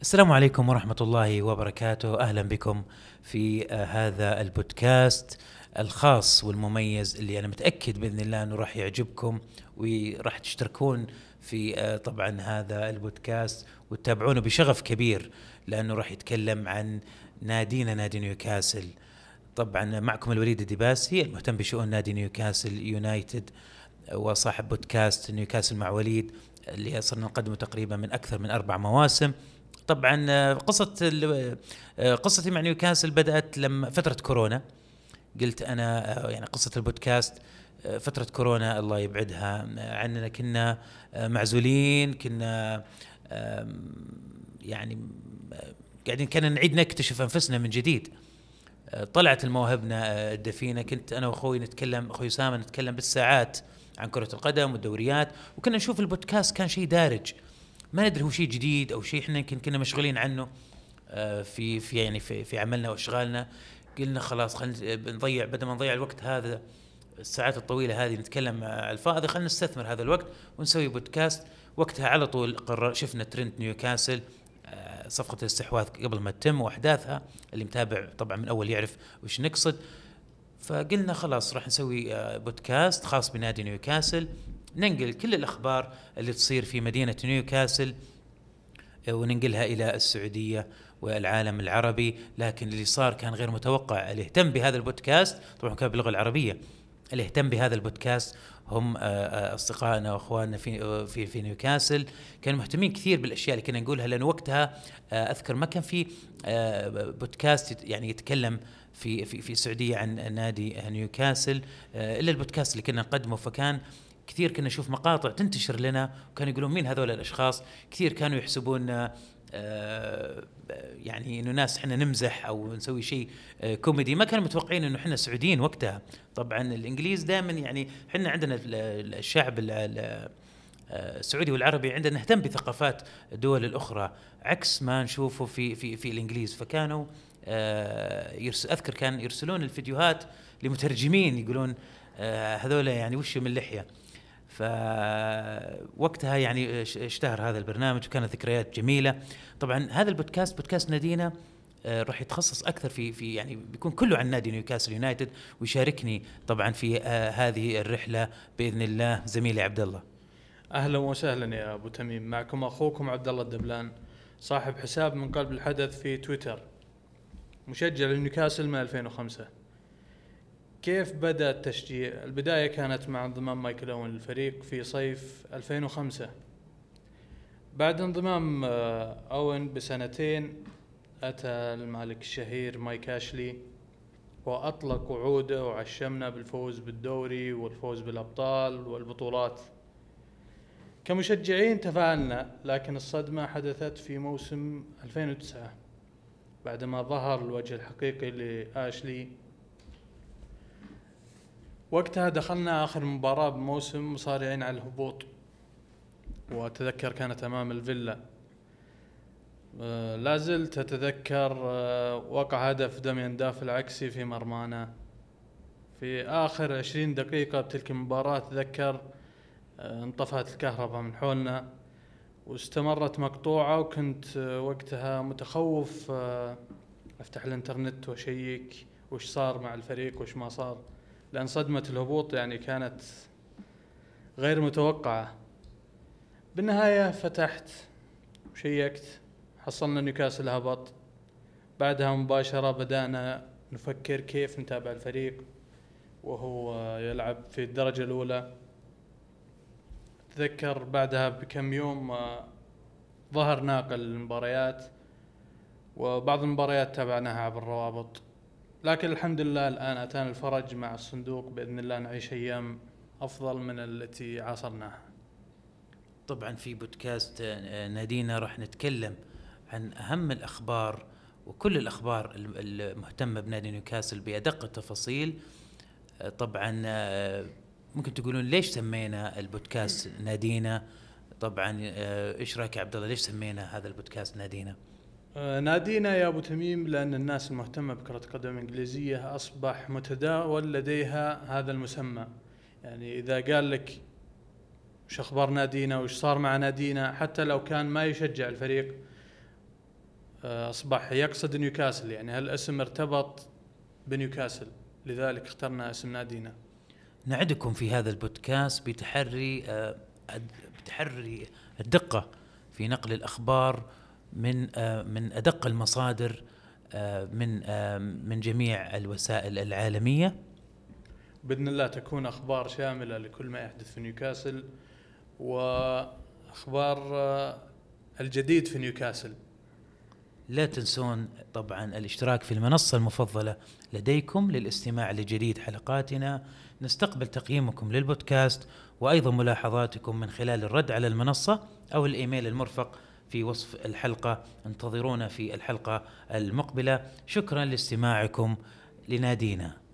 السلام عليكم ورحمة الله وبركاته. أهلا بكم في آه، هذا البودكاست الخاص والمميز اللي أنا متأكد بإذن الله أنه راح يعجبكم وراح تشتركون في آه، طبعا هذا البودكاست وتتابعونه بشغف كبير لأنه راح يتكلم عن نادينا نادي نيوكاسل. طبعا معكم الوليد الدباسي المهتم بشؤون نادي نيوكاسل يونايتد وصاحب بودكاست نيوكاسل مع وليد اللي صرنا نقدمه تقريبا من أكثر من أربع مواسم. طبعا آه، قصة آه، قصتي مع نيوكاسل بدأت لما فترة كورونا. قلت أنا آه، يعني قصة البودكاست فترة كورونا الله يبعدها. عننا كنا معزولين كنا يعني قاعدين كنا نعيد نكتشف أنفسنا من جديد. طلعت المواهبنا الدفينة. كنت أنا وأخوي نتكلم أخوي أسامة نتكلم بالساعات عن كرة القدم والدوريات وكنا نشوف البودكاست كان شيء دارج. ما ندري هو شيء جديد أو شيء إحنا يمكن كنا مشغولين عنه آه، في في يعني في, في عملنا وأشغالنا. قلنا خلاص خلينا بنضيع بدل ما نضيع الوقت هذا الساعات الطويلة هذه نتكلم على الفاضي خلينا نستثمر هذا الوقت ونسوي بودكاست. وقتها على طول قرر شفنا ترند نيوكاسل آه، صفقة الاستحواذ قبل ما تتم وأحداثها. اللي متابع طبعا من أول يعرف وش نقصد. فقلنا خلاص راح نسوي آه، بودكاست خاص بنادي نيوكاسل. ننقل كل الأخبار اللي تصير في مدينة نيوكاسل آه، وننقلها إلى السعودية والعالم العربي. لكن اللي صار كان غير متوقع. اللي اهتم بهذا البودكاست طبعا كان باللغة العربية. اللي اهتم بهذا البودكاست هم آه، آه، أصدقائنا وأخواننا في في في نيوكاسل. كانوا مهتمين كثير بالأشياء اللي كنا نقولها لأنه وقتها أذكر ما كان في بودكاست يعني يتكلم في في في السعودية عن نادي نيوكاسل إلا البودكاست اللي كنا نقدمه. فكان كثير كنا نشوف مقاطع تنتشر لنا وكانوا يقولون مين هذول الأشخاص؟ كثير كانوا يحسبون آه، يعني إنه ناس إحنا نمزح أو نسوي شيء آه، كوميدي. ما كانوا متوقعين إنه إحنا سعوديين وقتها. طبعا الإنجليز دائما يعني إحنا عندنا ال- ال- الشعب ال- ال- آه، السعودي والعربي عندنا نهتم بثقافات الدول الأخرى عكس ما نشوفه في في في الإنجليز. فكانوا آه، أذكر كان يرسلون الفيديوهات لمترجمين يقولون آه، هذول يعني وش من لحية. فوقتها يعني اش- اشتهر هذا البرنامج وكانت ذكريات جميلة. طبعا هذا البودكاست بودكاست نادينا آه، راح يتخصص أكثر في في يعني بيكون كله عن نادي نيوكاسل يونايتد ويشاركني طبعا في آه، هذه الرحلة بإذن الله. زميلي عبد الله أهلا وسهلا يا أبو تميم. معكم أخوكم عبد الله الدبلان صاحب حساب من قلب الحدث في تويتر. مشجع لنيوكاسل من 2005 كيف بدأ التشجيع؟ البداية كانت مع انضمام مايكل أوين للفريق في صيف 2005 بعد انضمام آه، أوين بسنتين أتى المالك الشهير مايك أشلي وأطلق وعوده وعشمنا بالفوز بالدوري والفوز بالأبطال والبطولات. كمشجعين تفاعلنا لكن الصدمة حدثت في موسم 2009 بعدما ظهر الوجه الحقيقي لآشلي وقتها دخلنا آخر مباراة بموسم مصارعين على الهبوط. وأتذكر كانت أمام الفيلا. آه، لا زلت أتذكر آه، وقع هدف دميان داف العكسي في مرمانا. في آخر عشرين دقيقة بتلك المباراة أتذكر آه، انطفأت الكهرباء من حولنا واستمرت مقطوعة وكنت وقتها متخوف أفتح الإنترنت وأشيك وش صار مع الفريق وش ما صار. لأن صدمة الهبوط يعني كانت غير متوقعة. بالنهاية فتحت وشيكت حصلنا نيوكاسل هبط بعدها مباشرة بدأنا نفكر كيف نتابع الفريق وهو يلعب في الدرجة الأولى. اتذكر بعدها بكم يوم آه، ظهر ناقل المباريات وبعض المباريات تابعناها عبر الروابط. لكن الحمد لله الآن أتانا الفرج مع الصندوق بإذن الله نعيش أيام أفضل من التي عاصرناها. طبعا في بودكاست نادينا راح نتكلم عن أهم الأخبار وكل الأخبار الم- المهتمة بنادي نيوكاسل بأدق التفاصيل. طبعا ممكن تقولون ليش سمينا البودكاست نادينا؟ طبعا إيش رأيك يا عبد الله ليش سمينا هذا البودكاست نادينا؟ نادينا يا أبو تميم لأن الناس المهتمة بكرة القدم الانجليزيه أصبح متداول لديها هذا المسمى. يعني إذا قال لك وش أخبار نادينا؟ وش صار مع نادينا؟ حتى لو كان ما يشجع الفريق آه، أصبح يقصد نيوكاسل. يعني هالاسم ارتبط بنيوكاسل لذلك اخترنا اسم نادينا. نعدكم في هذا البودكاست بتحري آه، بتحري الدقة في نقل الأخبار من آه، من أدق المصادر آه، من من جميع الوسائل العالمية. بإذن الله تكون أخبار شاملة لكل ما يحدث في نيوكاسل وأخبار الجديد في نيوكاسل. لا تنسون طبعا الاشتراك في المنصة المفضلة لديكم للاستماع لجديد حلقاتنا. نستقبل تقييمكم للبودكاست وأيضا ملاحظاتكم من خلال الرد على المنصة أو الإيميل المرفق في وصف الحلقة انتظرونا في الحلقة المقبلة. شكرا لاستماعكم لنادينا.